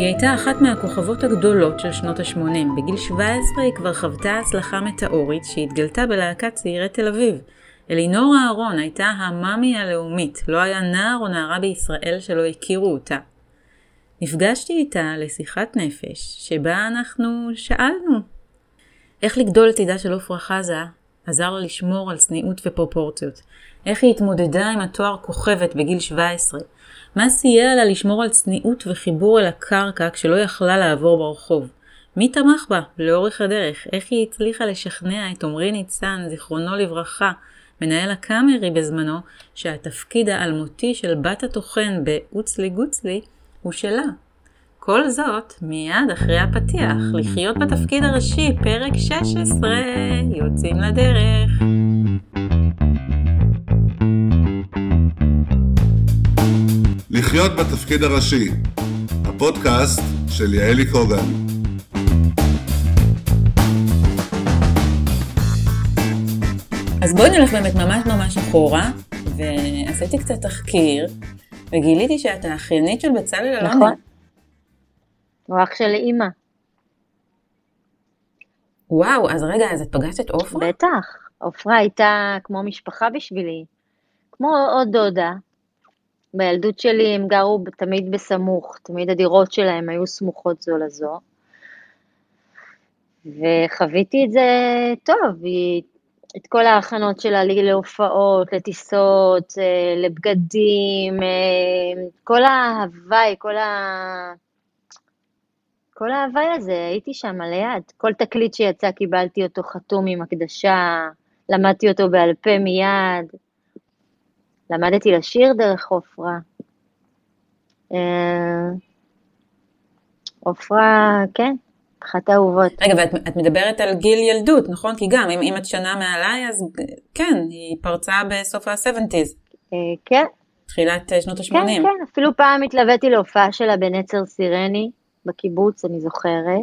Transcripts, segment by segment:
היא הייתה אחת מהכוכבות הגדולות של שנות ה-80. בגיל 17 היא כבר חוותה הצלחה מטאורית שהתגלתה בלהקת צעירי תל אביב. אלינור אהרון הייתה המאמי הלאומית, לא היה נער או נערה בישראל שלא הכירו אותה. נפגשתי איתה לשיחת נפש, שבה אנחנו שאלנו איך לגדול לצידה של עפרה חזה עזר לה לשמור על צניעות ופרופורציות. איך היא התמודדה עם התואר כוכבת בגיל 17. מה סייע לה לשמור על צניעות וחיבור אל הקרקע כשלא יכלה לעבור ברחוב. מי תמך בה לאורך הדרך? איך היא הצליחה לשכנע את עמרי ניצן, זיכרונו לברכה, מנהל הקאמרי בזמנו, שהתפקיד האלמותי של בת הטוחן ב"אוצלי גוצלי" הוא שלה. כל זאת מיד אחרי הפתיח, לחיות בתפקיד הראשי, פרק 16, יוצאים לדרך. לחיות בתפקיד הראשי, הפודקאסט של יעלי קוגן. אז בואי נלך באמת ממש ממש אחורה, ועשיתי קצת תחקיר, וגיליתי שאת האחיינית של בצלאל אלונה. נכון. הוא אח של אימא. וואו, אז רגע, אז את פגשת את עופרה? בטח. עופרה הייתה כמו משפחה בשבילי. כמו עוד דודה. בילדות שלי הם גרו תמיד בסמוך, תמיד הדירות שלהם היו סמוכות זו לזו. וחוויתי את זה טוב, את כל ההכנות שלה להופעות, לטיסות, אה, לבגדים, אה, כל ההוואי, כל ה... כל ההוואי הזה, הייתי שם ליד. כל תקליט שיצא קיבלתי אותו חתום עם הקדשה, למדתי אותו בעל פה מיד. למדתי לשיר דרך עופרה. אה, עופרה, כן, אחת האהובות. רגע, ואת מדברת על גיל ילדות, נכון? כי גם, אם, אם את שנה מעליי, אז כן, היא פרצה בסוף ה-70's. אה, כן. תחילת אה, שנות ה-80. כן, כן, אפילו פעם התלוויתי להופעה שלה בנצר סירני, בקיבוץ, אני זוכרת.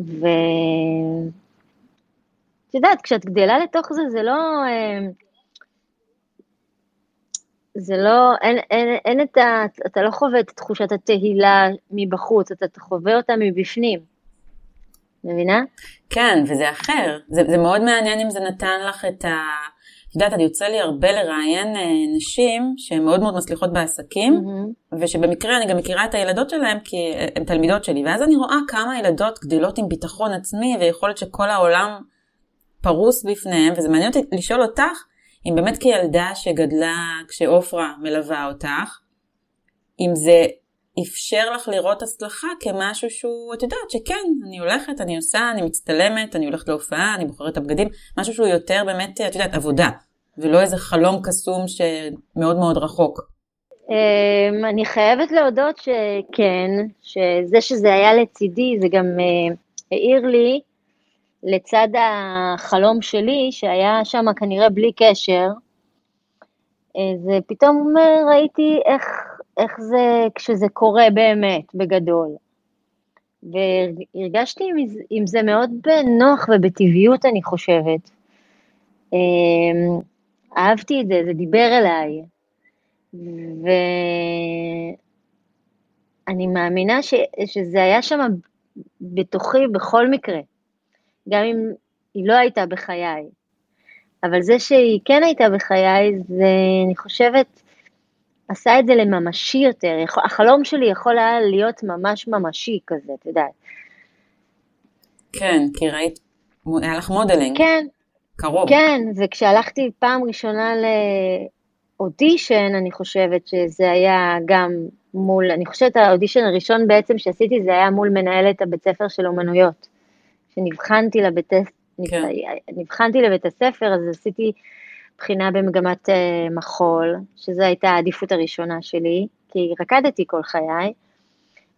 ו... את יודעת, כשאת גדלה לתוך זה, זה לא... זה לא, אין, אין, אין את ה... אתה לא חווה את תחושת התהילה מבחוץ, אתה חווה אותה מבפנים. מבינה? כן, וזה אחר. זה, זה מאוד מעניין אם זה נתן לך את ה... את יודעת, אני יוצא לי הרבה לראיין אה, נשים שהן מאוד מאוד מצליחות בעסקים, mm-hmm. ושבמקרה אני גם מכירה את הילדות שלהן כי הן תלמידות שלי, ואז אני רואה כמה ילדות גדלות עם ביטחון עצמי ויכולת שכל העולם פרוס בפניהם, וזה מעניין אותי לשאול אותך, אם באמת כילדה שגדלה כשעופרה מלווה אותך, אם זה אפשר לך לראות הצלחה כמשהו שהוא, את יודעת שכן, אני הולכת, אני עושה, אני מצטלמת, אני הולכת להופעה, אני בוחרת את הבגדים, משהו שהוא יותר באמת, את יודעת, עבודה, ולא איזה חלום קסום שמאוד מאוד רחוק. אמ, אני חייבת להודות שכן, שזה שזה היה לצידי, זה גם אה, העיר לי לצד החלום שלי, שהיה שם כנראה בלי קשר, זה פתאום ראיתי איך, איך זה, כשזה קורה באמת, בגדול. והרגשתי עם, עם זה מאוד בנוח ובטבעיות, אני חושבת. אמ, אהבתי את זה, זה דיבר אליי. ואני מאמינה ש, שזה היה שם בתוכי בכל מקרה. גם אם היא לא הייתה בחיי. אבל זה שהיא כן הייתה בחיי, זה, אני חושבת, עשה את זה לממשי יותר. החלום שלי יכול היה להיות ממש ממשי כזה, את יודעת. כן, כי ראית, היה לך modeling. כן. קרוב. כן, וכשהלכתי פעם ראשונה לאודישן, אני חושבת שזה היה גם מול, אני חושבת האודישן הראשון בעצם שעשיתי זה היה מול מנהלת הבית ספר של אומנויות. כשנבחנתי לבית, כן. נבחנתי לבית הספר, אז עשיתי בחינה במגמת uh, מחול, שזו הייתה העדיפות הראשונה שלי, כי רקדתי כל חיי,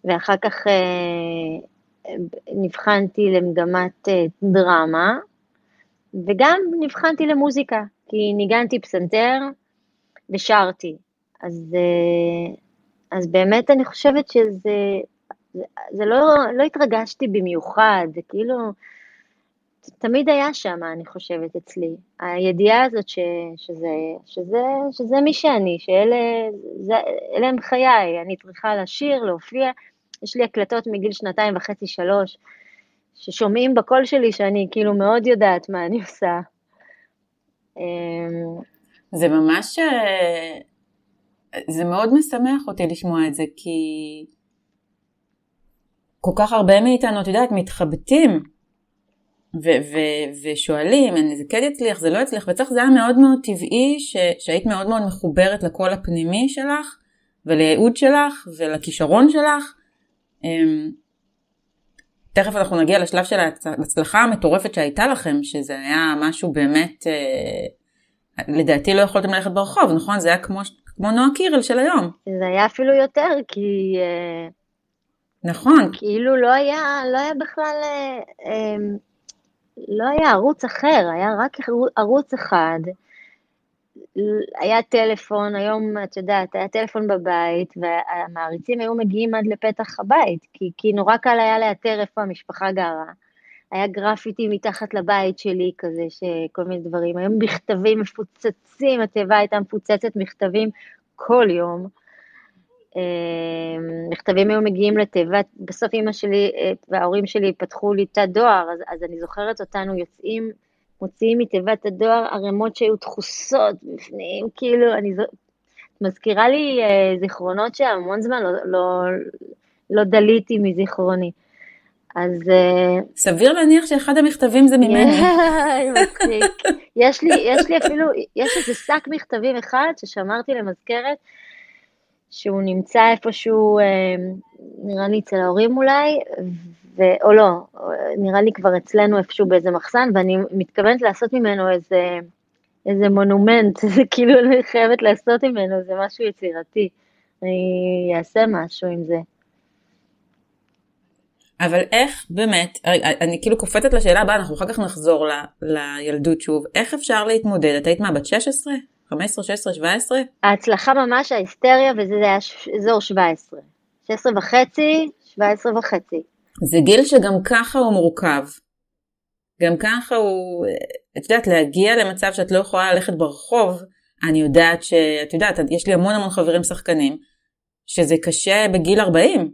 ואחר כך uh, נבחנתי למגמת uh, דרמה, וגם נבחנתי למוזיקה, כי ניגנתי פסנתר ושרתי. אז, אז באמת אני חושבת שזה זה, זה לא, לא התרגשתי במיוחד, זה כאילו, תמיד היה שם, אני חושבת, אצלי. הידיעה הזאת ש, שזה, שזה, שזה מי שאני, שאלה הם חיי, אני צריכה לשיר, להופיע. יש לי הקלטות מגיל שנתיים וחצי, שלוש, ששומעים בקול שלי שאני כאילו מאוד יודעת מה אני עושה. אמ, זה ממש, אה, זה מאוד משמח אותי לשמוע את זה, כי כל כך הרבה מאיתנו, את יודעת, מתחבטים ו- ו- ושואלים, זה כן יצליח, זה לא יצליח, וצריך, זה היה מאוד מאוד טבעי ש- שהיית מאוד מאוד מחוברת לקול הפנימי שלך, ולייעוד שלך, ולכישרון שלך. אמ, תכף אנחנו נגיע לשלב של ההצלחה המטורפת שהייתה לכם, שזה היה משהו באמת, אה, לדעתי לא יכולתם ללכת ברחוב, נכון? זה היה כמו, כמו נועה קירל של היום. זה היה אפילו יותר, כי... אה, נכון. כאילו לא היה, לא היה בכלל, אה, אמ, לא היה ערוץ אחר, היה רק ערוץ אחד. היה טלפון, היום את יודעת, היה טלפון בבית, והמעריצים היו מגיעים עד לפתח הבית, כי, כי נורא קל היה לאתר איפה המשפחה גרה. היה גרפיטי מתחת לבית שלי כזה, שכל מיני דברים. היום מכתבים מפוצצים, התיבה הייתה מפוצצת מכתבים כל יום. אמ, מכתבים היו מגיעים לתיבת, בסוף אימא שלי אה, וההורים שלי פתחו לי תא דואר, אז, אז אני זוכרת אותנו יוצאים, מוציאים מתיבת הדואר ערימות שהיו דחוסות בפנים, כאילו, אני זו... מזכירה לי אה, זיכרונות שהמון זמן לא, לא, לא דליתי מזיכרוני. אז... אה, סביר להניח שאחד המכתבים זה ממני. יש לי, יש לי אפילו, יש איזה שק מכתבים אחד ששמרתי למזכרת, שהוא נמצא איפשהו, אה, נראה לי אצל ההורים אולי, ו... או לא, נראה לי כבר אצלנו איפשהו באיזה מחסן, ואני מתכוונת לעשות ממנו איזה, איזה מונומנט, זה כאילו אני חייבת לעשות ממנו, זה משהו יצירתי. אני אעשה משהו עם זה. אבל איך באמת, אני כאילו קופצת לשאלה הבאה, אנחנו אחר כך נחזור ל, לילדות שוב, איך אפשר להתמודד? את היית מה, בת 16? 15, 16, 17? ההצלחה ממש, ההיסטריה, וזה היה אזור 17. 16 וחצי, 17 וחצי. זה גיל שגם ככה הוא מורכב. גם ככה הוא, את יודעת, להגיע למצב שאת לא יכולה ללכת ברחוב, אני יודעת שאת יודעת, יש לי המון המון חברים שחקנים, שזה קשה בגיל 40.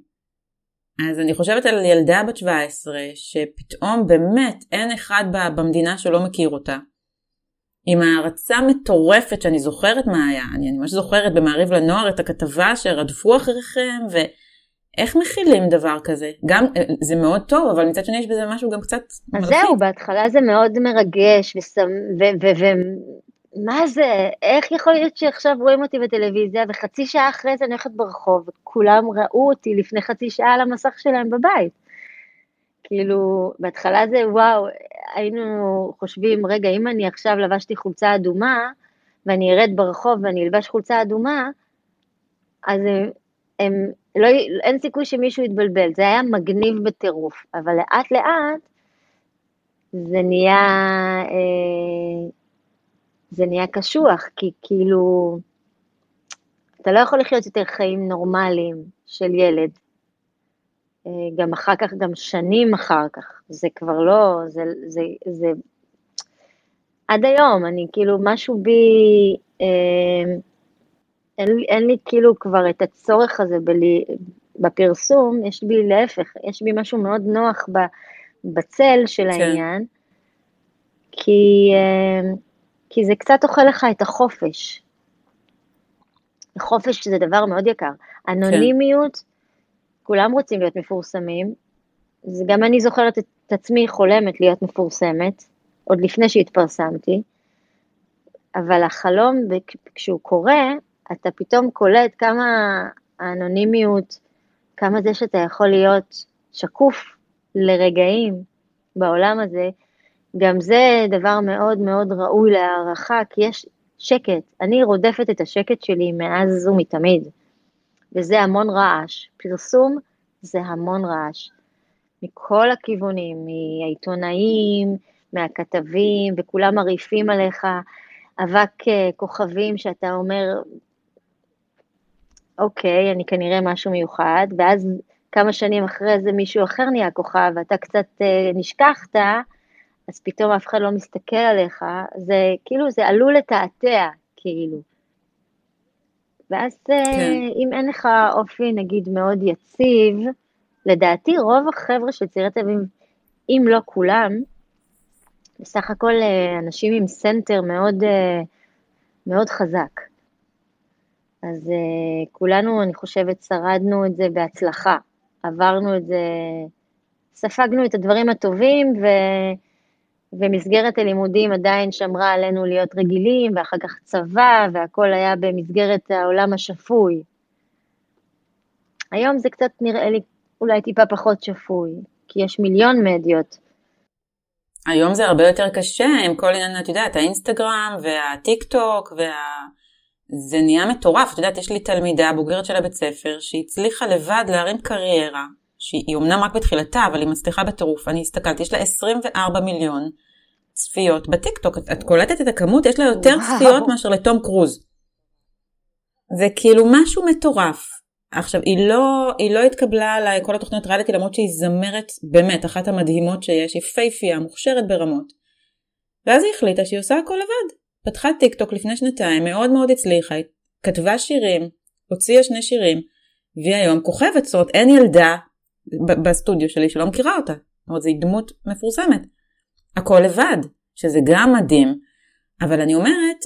אז אני חושבת על ילדה בת 17, שפתאום באמת אין אחד במדינה שלא מכיר אותה. עם הערצה מטורפת שאני זוכרת מה היה, אני, ממש זוכרת במעריב לנוער את הכתבה שרדפו אחריכם, ואיך מכילים דבר כזה? גם, אה, זה מאוד טוב, אבל מצד שני יש בזה משהו גם קצת מלחיץ. זהו, בהתחלה זה מאוד מרגש, ומה זה, איך יכול להיות שעכשיו רואים אותי בטלוויזיה, וחצי שעה אחרי זה אני הולכת ברחוב, וכולם ראו אותי לפני חצי שעה על המסך שלהם בבית. כאילו, בהתחלה זה וואו, היינו חושבים, רגע, אם אני עכשיו לבשתי חולצה אדומה, ואני ארד ברחוב ואני אלבש חולצה אדומה, אז הם, הם, לא, אין סיכוי שמישהו יתבלבל, זה היה מגניב בטירוף, אבל לאט לאט זה נהיה, אה, זה נהיה קשוח, כי כאילו, אתה לא יכול לחיות יותר חיים נורמליים של ילד. אה, גם אחר כך, גם שנים אחר כך, זה כבר לא, זה, זה, זה, עד היום, אני כאילו, משהו בי, אה, אין, אין לי כאילו כבר את הצורך הזה בלי, בפרסום, יש בי להפך, יש בי משהו מאוד נוח ב, בצל של כן. העניין, כי, אה, כי זה קצת אוכל לך את החופש. חופש זה דבר מאוד יקר. כן. אנונימיות, כן. כולם רוצים להיות מפורסמים, זה גם אני זוכרת את עצמי חולמת להיות מפורסמת, עוד לפני שהתפרסמתי, אבל החלום, כשהוא קורה, אתה פתאום קולט כמה האנונימיות, כמה זה שאתה יכול להיות שקוף לרגעים בעולם הזה, גם זה דבר מאוד מאוד ראוי להערכה, כי יש שקט. אני רודפת את השקט שלי מאז ומתמיד. וזה המון רעש. פרסום זה המון רעש. מכל הכיוונים, מהעיתונאים, מהכתבים, וכולם מרעיפים עליך אבק אה, כוכבים שאתה אומר, אוקיי, אני כנראה משהו מיוחד, ואז כמה שנים אחרי זה מישהו אחר נהיה כוכב, ואתה קצת אה, נשכחת, אז פתאום אף אחד לא מסתכל עליך, זה כאילו, זה עלול לתעתע, כאילו. ואז אה, כן. אם אין לך אופי, נגיד, מאוד יציב, לדעתי רוב החבר'ה של צעירי תל אביב, אם לא כולם, בסך הכל אה, אנשים עם center מאוד, אה, מאוד חזק. אז כולנו, אני חושבת, שרדנו את זה בהצלחה. עברנו את זה, ספגנו את הדברים הטובים, ו... ומסגרת הלימודים עדיין שמרה עלינו להיות רגילים, ואחר כך צבא, והכל היה במסגרת העולם השפוי. היום זה קצת נראה לי אולי טיפה פחות שפוי, כי יש מיליון מדיות. היום זה הרבה יותר קשה עם כל עניין, את יודעת, האינסטגרם והטיק טוק וה... זה נהיה מטורף, את יודעת, יש לי תלמידה בוגרת של הבית ספר שהצליחה לבד להרים קריירה שהיא אומנם רק בתחילתה, אבל היא מצליחה בטירוף. אני הסתכלתי, יש לה 24 מיליון צפיות בטיקטוק. את, את קולטת את הכמות, יש לה יותר וואו. צפיות מאשר לתום קרוז. זה כאילו משהו מטורף. עכשיו, היא לא, היא לא התקבלה לכל התוכניות ריאליטי, למרות שהיא זמרת באמת, אחת המדהימות שיש, היא יפהפייה, מוכשרת ברמות. ואז היא החליטה שהיא עושה הכל לבד. פתחה טיקטוק לפני שנתיים, מאוד מאוד הצליחה, היא כתבה שירים, הוציאה שני שירים, והיא היום כוכבת, זאת אומרת אין ילדה בסטודיו שלי שלא מכירה אותה. זאת אומרת, זו דמות מפורסמת. הכל לבד, שזה גם מדהים, אבל אני אומרת,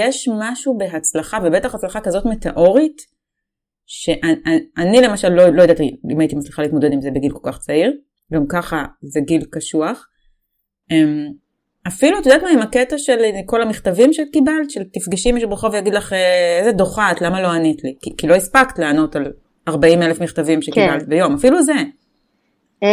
יש משהו בהצלחה, ובטח הצלחה כזאת מטאורית, שאני למשל לא, לא יודעת אם הייתי מצליחה להתמודד עם זה בגיל כל כך צעיר, גם ככה זה גיל קשוח. אמ, אפילו, את יודעת מה, עם הקטע של כל המכתבים שקיבלת, של תפגשי מישהו ברחוב ויגיד לך, אה, איזה דוחה את, למה לא ענית לי? כי, כי לא הספקת לענות על 40 אלף מכתבים שקיבלת כן. ביום, אפילו זה. Um...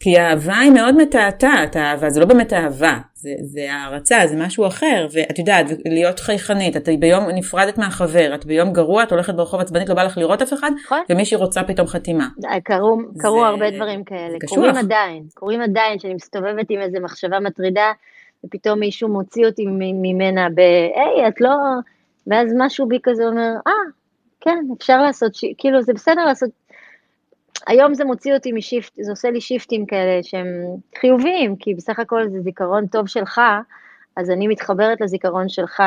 כי האהבה היא מאוד מתעתעת, האהבה זה לא באמת אהבה, זה, זה הערצה, זה משהו אחר, ואת יודעת, להיות חייכנית, את ביום נפרדת מהחבר, את ביום גרוע, את הולכת ברחוב עצבנית, לא בא לך לראות אף אחד, נכון. ומישהי רוצה פתאום חתימה. קרו, קרו זה... הרבה דברים כאלה, קשוח. קורים עדיין, קורים עדיין, שאני מסתובבת עם איזה מחשבה מטרידה, ופתאום מישהו מוציא אותי ממנה ב, היי, את לא, ואז משהו בי כזה אומר, אה, כן, אפשר לעשות, ש... כאילו זה בסדר לעשות, היום זה מוציא אותי משיפט, זה עושה לי שיפטים כאלה שהם חיוביים, כי בסך הכל זה זיכרון טוב שלך, אז אני מתחברת לזיכרון שלך,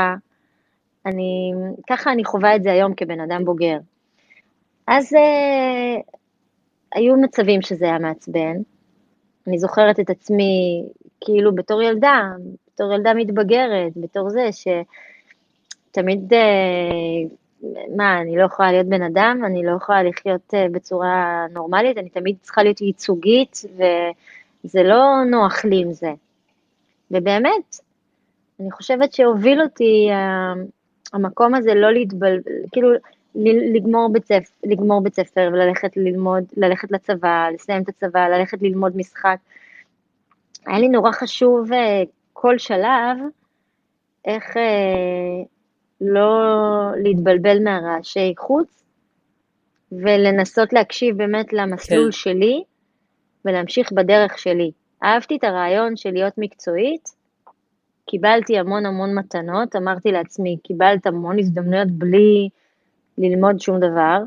אני, ככה אני חווה את זה היום כבן אדם בוגר. אז אה, היו מצבים שזה היה מעצבן, אני זוכרת את עצמי כאילו בתור ילדה, בתור ילדה מתבגרת, בתור זה שתמיד אה, מה, אני לא יכולה להיות בן אדם, אני לא יכולה לחיות אה, בצורה נורמלית, אני תמיד צריכה להיות ייצוגית, וזה לא נוח לי עם זה. ובאמת, אני חושבת שהוביל אותי אה, המקום הזה לא להתבלבל, כאילו לגמור בית, ספר, לגמור בית ספר וללכת ללמוד, ללכת לצבא, לסיים את הצבא, ללכת ללמוד משחק. היה לי נורא חשוב אה, כל שלב, איך, לא להתבלבל מהרעשי חוץ, ולנסות להקשיב באמת למסלול כן. שלי, ולהמשיך בדרך שלי. אהבתי את הרעיון של להיות מקצועית, קיבלתי המון המון מתנות, אמרתי לעצמי, קיבלת המון הזדמנויות בלי ללמוד שום דבר,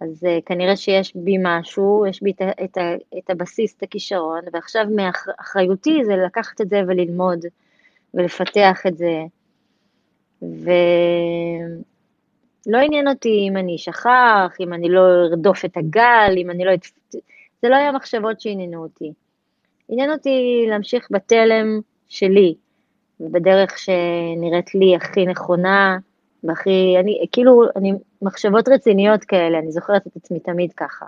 אז uh, כנראה שיש בי משהו, יש בי את, את, את הבסיס, את הכישרון, ועכשיו מאחריותי זה לקחת את זה וללמוד ולפתח את זה. ולא עניין אותי אם אני אשכח, אם אני לא ארדוף את הגל, אם אני לא... זה לא היה מחשבות שעניינו אותי. עניין אותי להמשיך בתלם שלי, ובדרך שנראית לי הכי נכונה, והכי, אני, כאילו, אני, מחשבות רציניות כאלה, אני זוכרת את עצמי תמיד ככה.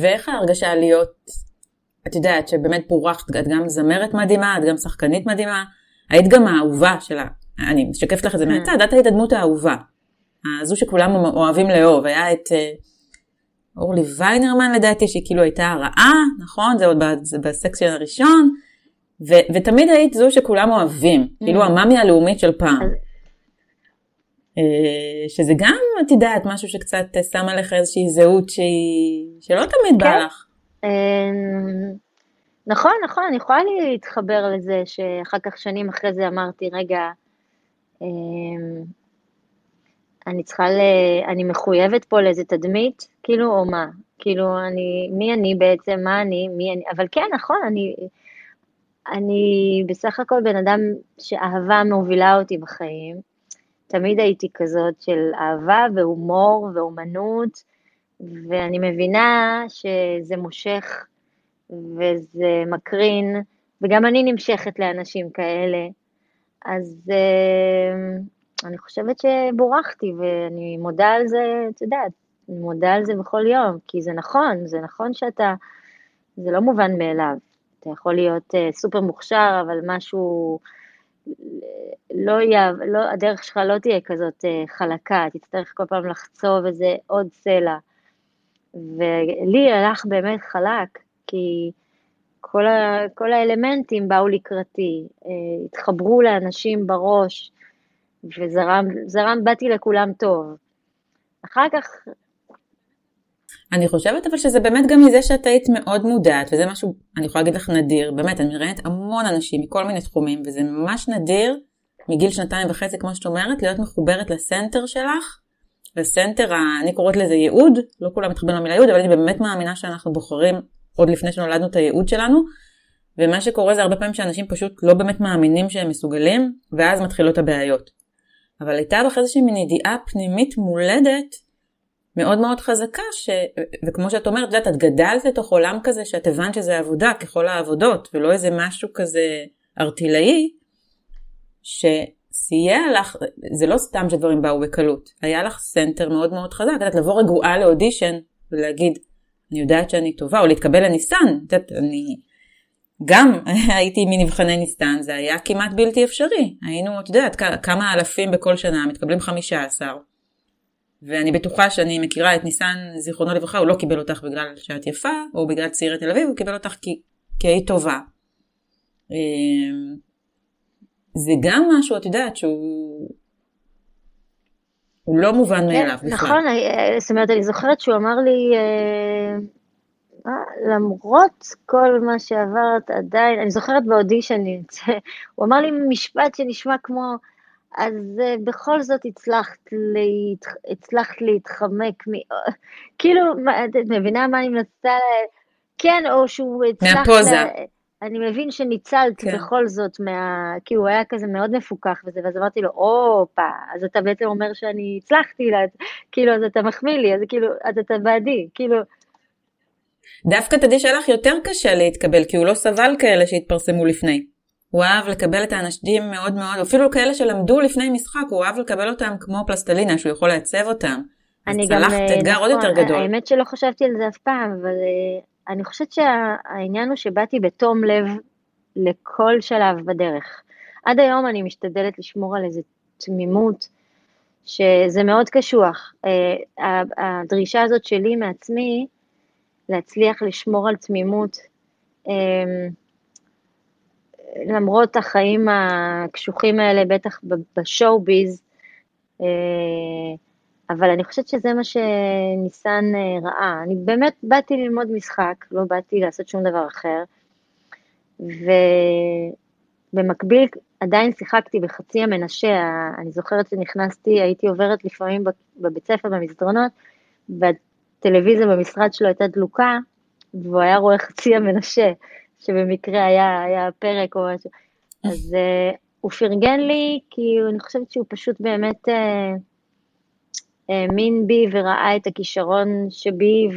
ואיך ההרגשה להיות, את יודעת, שבאמת פורחת, את גם זמרת מדהימה, את גם שחקנית מדהימה, היית גם האהובה שלה, אני משקפת לך את זה כן. מהצד, את היית הדמות האהובה. זו שכולם אוהבים לאהוב, היה את אה, אורלי ויינרמן לדעתי, שהיא כאילו הייתה הרעה, נכון? זה עוד בסקשן הראשון, ו- ותמיד היית זו שכולם אוהבים, כאילו mm. המאמי הלאומית של פעם. אה, שזה גם, את יודעת, משהו שקצת שם עליך איזושהי זהות שהיא, שלא תמיד בא כן. לך. נכון, נכון, אני יכולה להתחבר לזה שאחר כך, שנים אחרי זה אמרתי, רגע, אמ, אני צריכה ל... אני מחויבת פה לאיזה תדמית, כאילו, או מה? כאילו, אני, מי אני בעצם, מה אני, מי אני, אבל כן, נכון, אני, אני בסך הכל בן אדם שאהבה מובילה אותי בחיים. תמיד הייתי כזאת של אהבה והומור ואומנות, ואני מבינה שזה מושך וזה מקרין, וגם אני נמשכת לאנשים כאלה. אז uh, אני חושבת שבורכתי, ואני מודה על זה, את יודעת, אני מודה על זה בכל יום, כי זה נכון, זה נכון שאתה, זה לא מובן מאליו. אתה יכול להיות uh, סופר מוכשר, אבל משהו, לא יהיה, לא, הדרך שלך לא תהיה כזאת uh, חלקה, תצטרך כל פעם לחצוב איזה עוד סלע. ולי הלך באמת חלק, כי כל, ה, כל האלמנטים באו לקראתי, uh, התחברו לאנשים בראש, וזרם, זרם, באתי לכולם טוב. אחר כך אני חושבת אבל שזה באמת גם מזה שאת היית מאוד מודעת, וזה משהו, אני יכולה להגיד לך נדיר, באמת, אני מראיינת המון אנשים מכל מיני תחומים, וזה ממש נדיר מגיל שנתיים וחצי, כמו שאת אומרת, להיות מחוברת לסנטר שלך, לסנטר, אני קוראת לזה ייעוד, לא כולם מתחברים למילה ייעוד, אבל אני באמת מאמינה שאנחנו בוחרים עוד לפני שנולדנו את הייעוד שלנו, ומה שקורה זה הרבה פעמים שאנשים פשוט לא באמת מאמינים שהם מסוגלים, ואז מתחילות הבעיות. אבל הייתה בך איזושהי מין ידיעה פנימית מולדת, מאוד מאוד חזקה, ש... וכמו שאת אומרת, את יודעת, את גדלת לתוך עולם כזה שאת הבנת שזה עבודה ככל העבודות, ולא איזה משהו כזה ערטילאי, שסייע לך, זה לא סתם שדברים באו בקלות, היה לך center מאוד מאוד חזק, את יודעת, לבוא רגועה לאודישן ולהגיד, אני יודעת שאני טובה, או להתקבל לניסן, את יודעת, אני גם הייתי מנבחני ניסן, זה היה כמעט בלתי אפשרי, היינו, את יודעת, כמה אלפים בכל שנה, מתקבלים 15. ואני בטוחה שאני מכירה את ניסן, זיכרונו לברכה, הוא לא קיבל אותך בגלל שאת יפה, או בגלל צעירי תל אביב, הוא קיבל אותך כי, כי היית טובה. אמ, זה גם משהו, את יודעת, שהוא הוא לא מובן כן, מאליו בכלל. נכון, אה, זאת אומרת, אני זוכרת שהוא אמר לי, אה, אה, למרות כל מה שעברת עדיין, אני זוכרת באודישן, הוא אמר לי משפט שנשמע כמו, אז uh, בכל זאת הצלחת, להת... הצלחת להתחמק, מ... כאילו, את מבינה מה אני מנסה, כן, או שהוא הצלח... מהפוזה. לה... אני מבין שניצלת כן. בכל זאת מה... כי הוא היה כזה מאוד מפוקח וזה, ואז אמרתי לו, הופה, אז אתה בעצם אומר שאני הצלחתי, לה... כאילו, אז אתה מחמיא לי, אז כאילו, אז אתה בעדי, כאילו... דווקא תדעי שהיה לך יותר קשה להתקבל, כי הוא לא סבל כאלה שהתפרסמו לפני. הוא אהב לקבל את האנשים מאוד מאוד, אפילו כאלה שלמדו לפני משחק, הוא אהב לקבל אותם כמו פלסטלינה, שהוא יכול לעצב אותם. אני גם... צלחת אה, אתגר נכון, עוד יותר גדול. האמת שלא חשבתי על זה אף פעם, אבל uh, אני חושבת שהעניין הוא שבאתי בתום לב לכל שלב בדרך. עד היום אני משתדלת לשמור על איזו תמימות, שזה מאוד קשוח. Uh, הדרישה הזאת שלי מעצמי, להצליח לשמור על תמימות, uh, למרות החיים הקשוחים האלה, בטח בשואו-ביז, אה, אבל אני חושבת שזה מה שניסן אה, ראה. אני באמת באתי ללמוד משחק, לא באתי לעשות שום דבר אחר, ובמקביל עדיין שיחקתי בחצי המנשה, אני זוכרת שנכנסתי, הייתי עוברת לפעמים בבית ספר במסדרונות, והטלוויזיה במשרד שלו הייתה דלוקה, והוא היה רואה חצי המנשה. שבמקרה היה, היה פרק או משהו. אז uh, הוא פרגן לי, כי אני חושבת שהוא פשוט באמת uh, uh, בי וראה את הכישרון שבי,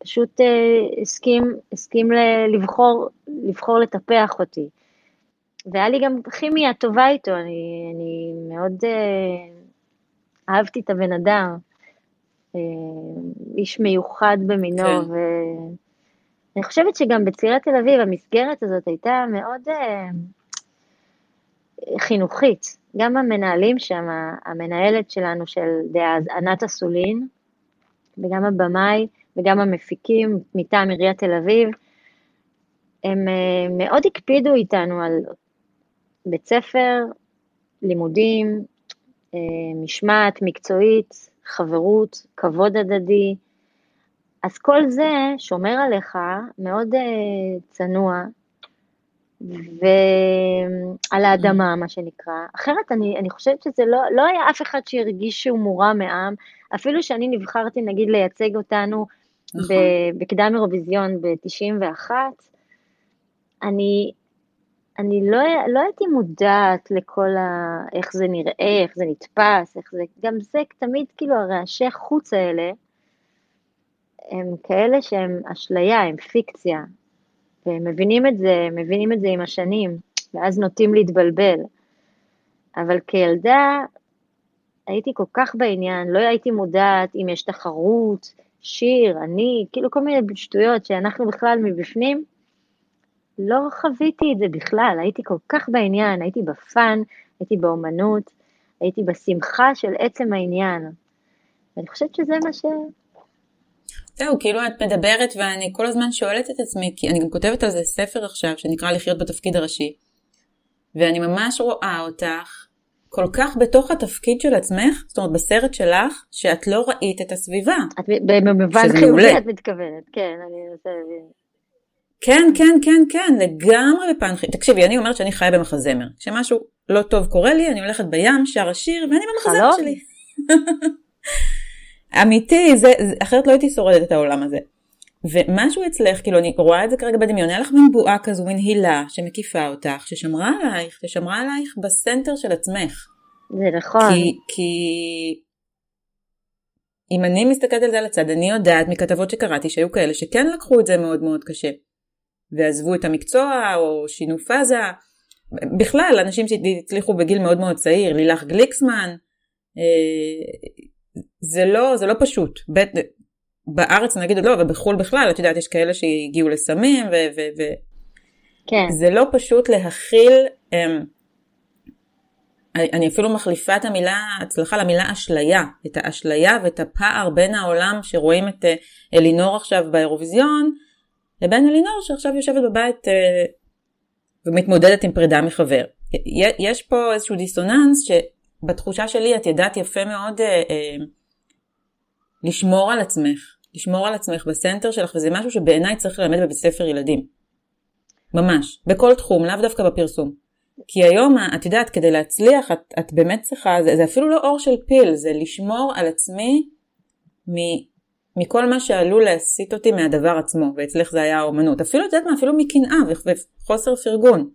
ופשוט uh, הסכים, הסכים לבחור, לבחור לטפח אותי. והיה לי גם כימיה טובה איתו, אני, אני מאוד uh, אהבתי את הבן אדם, uh, איש מיוחד במינו, כן. ו... אני חושבת שגם בצעירי תל אביב המסגרת הזאת הייתה מאוד אה, חינוכית. גם המנהלים שם, המנהלת שלנו של דאז, ענת אסולין, וגם הבמאי וגם המפיקים מטעם עיריית תל אביב, הם אה, מאוד הקפידו איתנו על בית ספר, לימודים, אה, משמעת מקצועית, חברות, כבוד הדדי, אז כל זה שומר עליך מאוד uh, צנוע, ועל האדמה, מה שנקרא. אחרת אני, אני חושבת שזה לא, לא היה אף אחד שהרגיש שהוא מורם מעם, אפילו שאני נבחרתי נגיד לייצג אותנו נכון. בקדם אירוויזיון ב-91, אני, אני לא, לא הייתי מודעת לכל ה... איך זה נראה, איך זה נתפס, איך זה... גם זה תמיד, כאילו, הרעשי חוץ האלה, הם כאלה שהם אשליה, הם פיקציה. והם מבינים את זה, מבינים את זה עם השנים, ואז נוטים להתבלבל. אבל כילדה הייתי כל כך בעניין, לא הייתי מודעת אם יש תחרות, שיר, אני, כאילו כל מיני שטויות שאנחנו בכלל מבפנים, לא חוויתי את זה בכלל, הייתי כל כך בעניין, הייתי בפאן, הייתי באומנות, הייתי בשמחה של עצם העניין. ואני חושבת שזה מה ש... זהו, כאילו את מדברת ואני כל הזמן שואלת את עצמי, כי אני גם כותבת על זה ספר עכשיו שנקרא לחיות בתפקיד הראשי, ואני ממש רואה אותך כל כך בתוך התפקיד של עצמך, זאת אומרת בסרט שלך, שאת לא ראית את הסביבה. את במובן חיובי את מתכוונת, כן, אני רוצה להבין. כן, כן, כן, כן, לגמרי בפן חיובי. תקשיבי, אני אומרת שאני חיה במחזמר. כשמשהו לא טוב קורה לי, אני הולכת בים, שר השיר, ואני במחזמר שלי. אמיתי, זה, זה, אחרת לא הייתי שורדת את העולם הזה. ומשהו אצלך, כאילו אני רואה את זה כרגע בדמיון, היה לך מין בועה כזו, מין הילה שמקיפה אותך, ששמרה עלייך, ששמרה עלייך בסנטר של עצמך. זה נכון. כי, כי אם אני מסתכלת על זה על הצד, אני יודעת מכתבות שקראתי שהיו כאלה שכן לקחו את זה מאוד מאוד קשה. ועזבו את המקצוע, או שינו פאזה. בכלל, אנשים שהצליחו בגיל מאוד מאוד צעיר, לילך גליקסמן, אה, זה לא, זה לא פשוט. בית, בארץ נגיד לא, אבל בחו"ל בכלל, את יודעת, יש כאלה שהגיעו לסמים, ו... ו, ו כן. זה לא פשוט להכיל, um, אני אפילו מחליפה את המילה הצלחה למילה אשליה, את האשליה ואת הפער בין העולם שרואים את uh, אלינור עכשיו באירוויזיון, לבין אלינור שעכשיו יושבת בבית uh, ומתמודדת עם פרידה מחבר. יש פה איזשהו דיסוננס שבתחושה שלי את ידעת יפה מאוד uh, uh, לשמור על עצמך, לשמור על עצמך בסנטר שלך, וזה משהו שבעיניי צריך ללמד בבית ספר ילדים. ממש, בכל תחום, לאו דווקא בפרסום. כי היום, את יודעת, כדי להצליח, את, את באמת צריכה, זה, זה אפילו לא אור של פיל, זה לשמור על עצמי מ, מכל מה שעלול להסיט אותי מהדבר עצמו, ואצלך זה היה האומנות. אפילו, את יודעת מה, אפילו מקנאה וחוסר פרגון.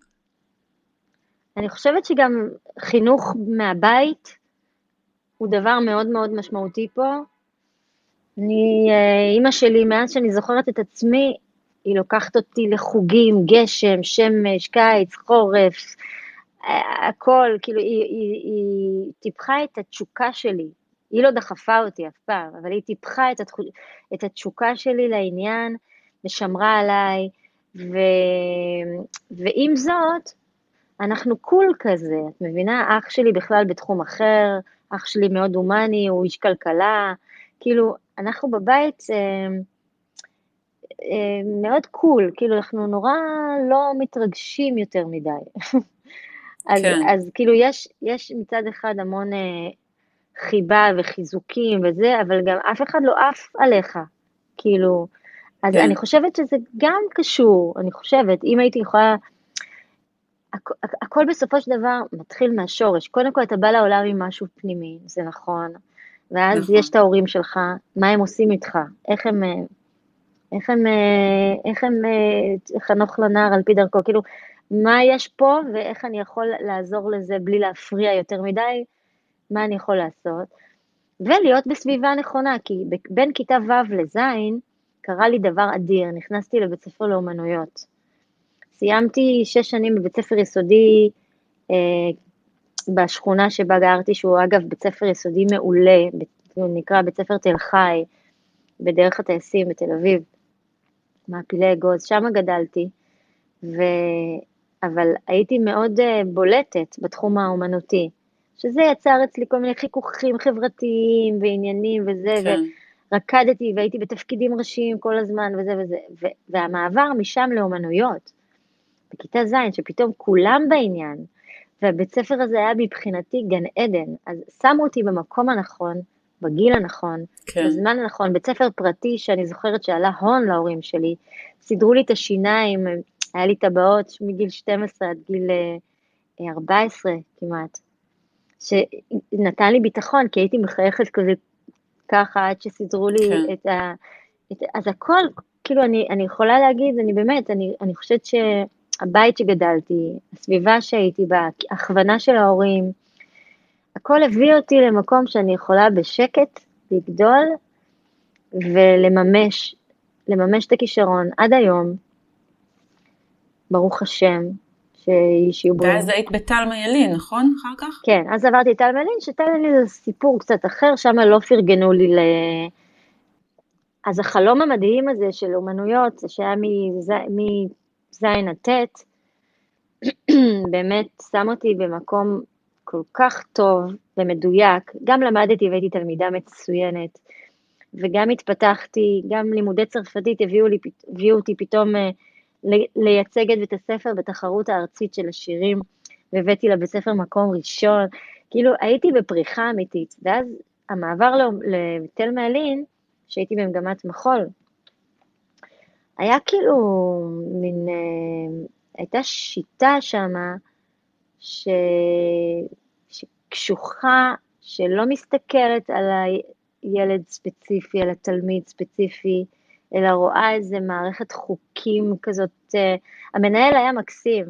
אני חושבת שגם חינוך מהבית הוא דבר מאוד מאוד משמעותי פה, אני, אה, אימא שלי, מאז שאני זוכרת את עצמי, היא לוקחת אותי לחוגים, גשם, שמש, קיץ, חורף, אה, הכל, כאילו, היא, היא, היא טיפחה את התשוקה שלי. היא לא דחפה אותי אף פעם, אבל היא טיפחה את, התחוש... את התשוקה שלי לעניין, ושמרה עליי, ו... ועם זאת, אנחנו קול כזה, את מבינה? אח שלי בכלל בתחום אחר, אח שלי מאוד הומני, הוא איש כלכלה, כאילו, אנחנו בבית אה, אה, מאוד קול, כאילו אנחנו נורא לא מתרגשים יותר מדי. אז, כן. אז כאילו יש, יש מצד אחד המון אה, חיבה וחיזוקים וזה, אבל גם אף אחד לא עף עליך, כאילו, אז כן. אני חושבת שזה גם קשור, אני חושבת, אם הייתי יכולה, הכ, הכל בסופו של דבר מתחיל מהשורש, קודם כל אתה בא לעולם עם משהו פנימי, זה נכון, ואז נכון. יש את ההורים שלך, מה הם עושים איתך, איך הם, איך הם, איך הם, חנוך לנער על פי דרכו, כאילו, מה יש פה ואיך אני יכול לעזור לזה בלי להפריע יותר מדי, מה אני יכול לעשות, ולהיות בסביבה נכונה, כי בין כיתה ו' לז' קרה לי דבר אדיר, נכנסתי לבית ספר לאומנויות. סיימתי שש שנים בבית ספר יסודי, אה, בשכונה שבה גרתי, שהוא אגב בית ספר יסודי מעולה, הוא נקרא בית ספר תל חי, בדרך הטייסים בתל אביב, מעפילי אגוז, שם גדלתי, ו... אבל הייתי מאוד אה, בולטת בתחום האומנותי, שזה יצר אצלי כל מיני חיכוכים חברתיים ועניינים וזה, כן. ורקדתי והייתי בתפקידים ראשיים כל הזמן וזה וזה, ו... והמעבר משם לאומנויות, בכיתה ז', שפתאום כולם בעניין, והבית ספר הזה היה מבחינתי גן עדן, אז שמו אותי במקום הנכון, בגיל הנכון, כן. בזמן הנכון, בית ספר פרטי שאני זוכרת שעלה הון להורים שלי, סידרו לי את השיניים, היה לי טבעות מגיל 12 עד גיל 14 כמעט, שנתן לי ביטחון, כי הייתי מחייכת כזה ככה עד שסידרו לי כן. את ה... את, אז הכל, כאילו, אני, אני יכולה להגיד, אני באמת, אני, אני חושבת שהבית שגדלתי, הסביבה שהייתי בה, הכוונה של ההורים, הכל הביא אותי למקום שאני יכולה בשקט לגדול ולממש, לממש את הכישרון עד היום, ברוך השם, שיהיו בריאים. ואז היית בטלמה ילין, נכון? אחר כך? כן, אז עברתי טלמה ילין, שטלמה ילין זה סיפור קצת אחר, שם לא פרגנו לי ל... אז החלום המדהים הזה של אומנויות, זה שהיה מז' עד ט', באמת שם אותי במקום כל כך טוב ומדויק. גם למדתי והייתי תלמידה מצוינת, וגם התפתחתי, גם לימודי צרפתית הביאו, לי, הביאו אותי פתאום אה, לייצג את בית הספר בתחרות הארצית של השירים, והבאתי לבית ספר מקום ראשון. כאילו, הייתי בפריחה אמיתית. ואז המעבר לתל מעלין, שהייתי במגמת מחול, היה כאילו מין, אה, הייתה שיטה שמה, ש... שקשוחה, שלא מסתכלת על הילד ספציפי, על התלמיד ספציפי, אלא רואה איזה מערכת חוקים כזאת. אה, המנהל היה מקסים.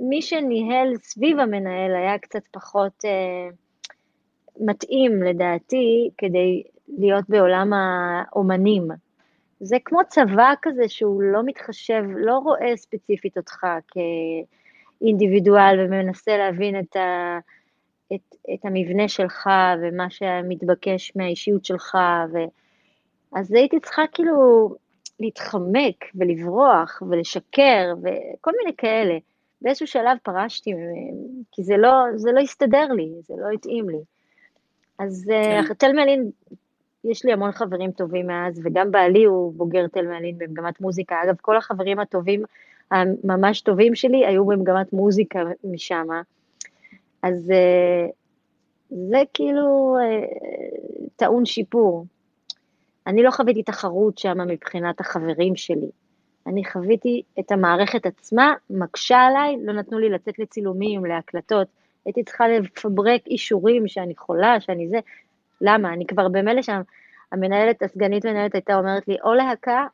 מי שניהל סביב המנהל היה קצת פחות אה, מתאים, לדעתי, כדי להיות בעולם האומנים. זה כמו צבא כזה שהוא לא מתחשב, לא רואה ספציפית אותך כאינדיבידואל ומנסה להבין את, ה, את, את המבנה שלך ומה שמתבקש מהאישיות שלך. ו... אז הייתי צריכה כאילו להתחמק ולברוח ולשקר וכל מיני כאלה. באיזשהו שלב פרשתי, כי זה לא, זה לא הסתדר לי, זה לא התאים לי. אז אה, כן. מלין יש לי המון חברים טובים מאז, וגם בעלי הוא בוגר תל מעלין במגמת מוזיקה. אגב, כל החברים הטובים, הממש טובים שלי, היו במגמת מוזיקה משם. אז אה, זה כאילו אה, טעון שיפור. אני לא חוויתי תחרות שם מבחינת החברים שלי. אני חוויתי את המערכת עצמה, מקשה עליי, לא נתנו לי לצאת לצילומים, להקלטות. הייתי צריכה לפברק אישורים שאני חולה, שאני זה. למה? אני כבר במילא שם, המנהלת, הסגנית מנהלת הייתה אומרת לי, או להקה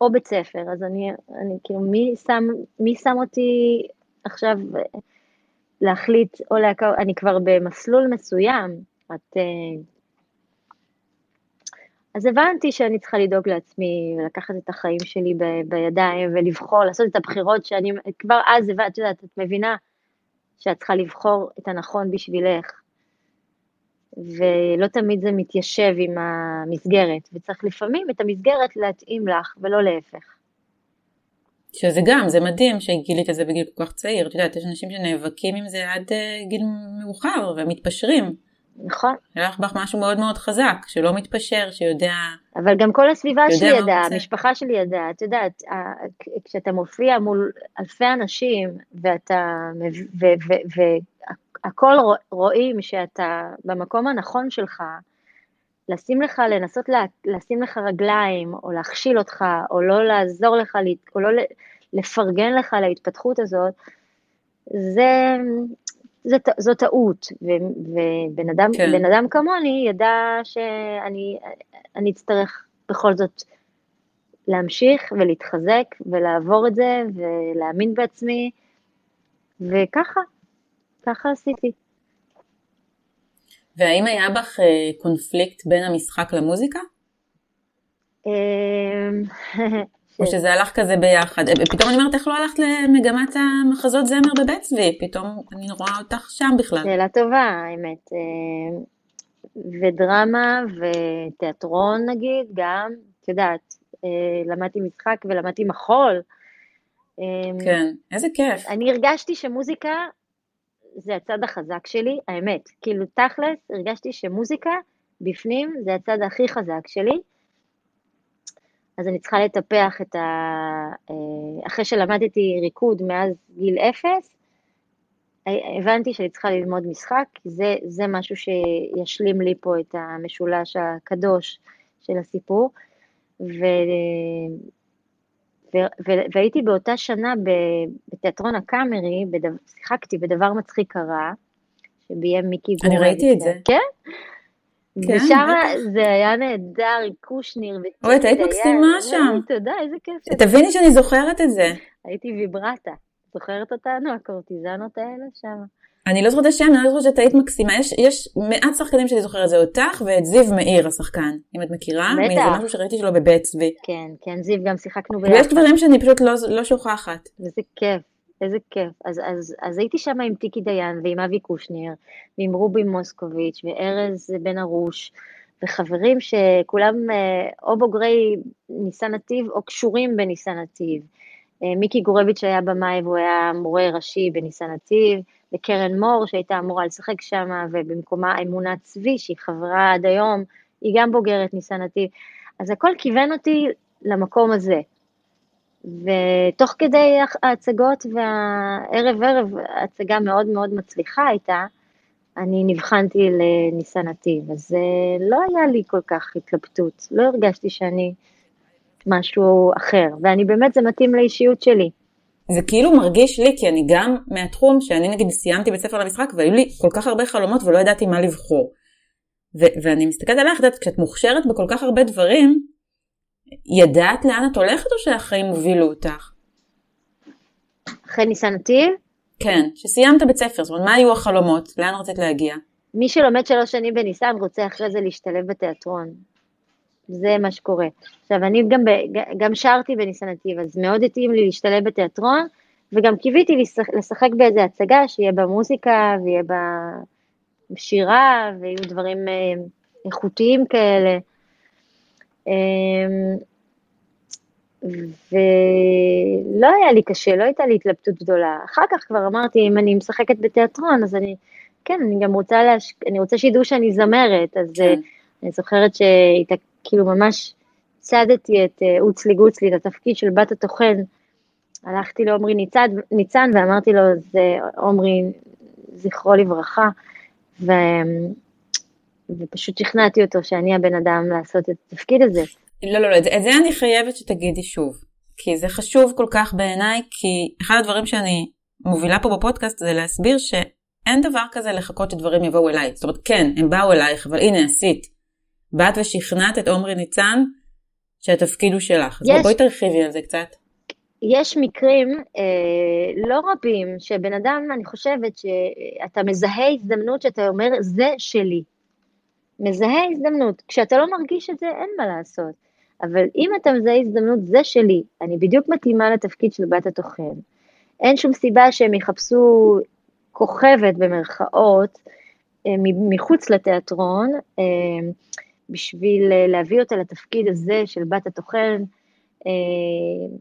או בית ספר, אז אני, אני כאילו, מי שם, מי שם אותי עכשיו להחליט או להקה, אני כבר במסלול מסוים, את... אה, אז הבנתי שאני צריכה לדאוג לעצמי ולקחת את החיים שלי ב, בידיים ולבחור, לעשות את הבחירות שאני, כבר אז את יודעת, את מבינה שאת צריכה לבחור את הנכון בשבילך. ולא תמיד זה מתיישב עם המסגרת, וצריך לפעמים את המסגרת להתאים לך ולא להפך. שזה גם, זה מדהים שגילית את זה בגיל כל כך צעיר, את יודעת, יש אנשים שנאבקים עם זה עד uh, גיל מאוחר ומתפשרים. נכון. היה לך בך משהו מאוד מאוד חזק, שלא מתפשר, שיודע... אבל גם כל הסביבה שלי ידעה, המשפחה שלי ידעה, את יודעת, כשאתה מופיע מול אלפי אנשים, ואתה, והכל רואים שאתה במקום הנכון שלך, לשים לך, לנסות לה, לשים לך רגליים, או להכשיל אותך, או לא לעזור לך, או לא לפרגן לך להתפתחות הזאת, זה, זה, זו טעות, ובן אדם, כן. אדם כמוני ידע שאני אצטרך בכל זאת להמשיך ולהתחזק ולעבור את זה ולהאמין בעצמי, וככה, ככה עשיתי. והאם היה בך אה, קונפליקט בין המשחק למוזיקה? אמ, או שזה הלך כזה ביחד. אה, פתאום אני אומרת, איך לא הלכת למגמת המחזות זמר בבית צבי? פתאום אני רואה אותך שם בכלל. שאלה טובה, האמת. אה, ודרמה ותיאטרון נגיד, גם, את יודעת, למדתי משחק ולמדתי מחול. כן, איזה כיף. אני הרגשתי שמוזיקה זה הצד החזק שלי, האמת. כאילו, תכלס, הרגשתי שמוזיקה בפנים זה הצד הכי חזק שלי. אז אני צריכה לטפח את ה... אה, אחרי שלמדתי ריקוד מאז גיל אפס, הבנתי שאני צריכה ללמוד משחק, כי זה, זה משהו שישלים לי פה את המשולש הקדוש של הסיפור. ו... והייתי באותה שנה בתיאטרון הקאמרי, שיחקתי בדבר מצחיק קרה, שביים מיקי גורן. אני ראיתי את זה. כן? כן, ושם זה היה נהדר, קושניר. אוי, את היית מקסימה שם. תודה, איזה כיף. תביני שאני זוכרת את זה. הייתי ויברטה. זוכרת אותנו, הקורטיזנות האלה שם? אני לא זוכרת את השם, אני לא זוכרת שאת היית מקסימה. יש, יש מעט שחקנים שאני זוכרת, זה אותך ואת זיו מאיר השחקן, אם את מכירה. בטח. זה משהו שראיתי שלו בבית צבי. כן, כן, זיו גם שיחקנו ביחד. ויש דברים שאני פשוט לא, לא שוכחת. איזה כיף, איזה כיף. אז, אז, אז הייתי שם עם טיקי דיין ועם אבי קושניר, ועם רובי מוסקוביץ' וארז בן ארוש, וחברים שכולם אה, או בוגרי ניסן נתיב או קשורים בניסן נתיב. אה, מיקי גורביץ' היה במאי והוא היה מורה ראשי בניסן נתיב, וקרן מור שהייתה אמורה לשחק שם, ובמקומה אמונה צבי שהיא חברה עד היום, היא גם בוגרת ניסן נתיב. אז הכל כיוון אותי למקום הזה. ותוך כדי ההצגות והערב ערב, הצגה מאוד מאוד מצליחה הייתה, אני נבחנתי לניסן נתיב, אז אה, לא היה לי כל כך התלבטות, לא הרגשתי שאני משהו אחר, ואני באמת, זה מתאים לאישיות שלי. זה כאילו מרגיש לי, כי אני גם מהתחום שאני נגיד סיימתי בית ספר למשחק והיו לי כל כך הרבה חלומות ולא ידעתי מה לבחור. ו- ואני מסתכלת עליך, את כשאת מוכשרת בכל כך הרבה דברים, ידעת לאן את הולכת או שהחיים הובילו אותך? אחרי ניסן נתיב? כן, שסיימת בית ספר, זאת אומרת, מה היו החלומות? לאן רצית להגיע? מי שלומד שלוש שנים בניסן רוצה אחרי זה להשתלב בתיאטרון. זה מה שקורה. עכשיו, אני גם, ב, גם שרתי בניסן נתיב, אז מאוד התאים לי להשתלב בתיאטרון, וגם קיוויתי לשחק, לשחק באיזה הצגה שיהיה בה מוזיקה, ויהיה בה שירה, ויהיו דברים אה, איכותיים כאלה. אמ, ולא היה לי קשה, לא הייתה לי התלבטות גדולה. אחר כך כבר אמרתי, אם אני משחקת בתיאטרון, אז אני, כן, אני גם רוצה, להש... אני רוצה שידעו שאני זמרת, אז כן. אני זוכרת שהייתה כאילו ממש צדתי את אה, אוצלי גוצלי, את התפקיד של בת הטוחן. הלכתי לעומרי ניצן, ניצן ואמרתי לו, זה עומרי, זכרו לברכה, ו... ופשוט שכנעתי אותו שאני הבן אדם לעשות את התפקיד הזה. לא, לא, לא, זה, את זה אני חייבת שתגידי שוב, כי זה חשוב כל כך בעיניי, כי אחד הדברים שאני מובילה פה בפודקאסט זה להסביר שאין דבר כזה לחכות שדברים יבואו אליי. זאת אומרת, כן, הם באו אלייך, אבל הנה עשית. באת ושכנעת את עומרי ניצן שהתפקיד הוא שלך. יש, אז בואי תרחיבי על זה קצת. יש מקרים אה, לא רבים שבן אדם, אני חושבת שאתה מזהה הזדמנות שאתה אומר, זה שלי. מזהה הזדמנות. כשאתה לא מרגיש את זה, אין מה לעשות. אבל אם אתה מזהה הזדמנות, זה שלי. אני בדיוק מתאימה לתפקיד של בת התוכן. אין שום סיבה שהם יחפשו כוכבת במרכאות אה, מחוץ לתיאטרון. אה, בשביל אה, להביא אותה לתפקיד הזה של בת התוכן, אה,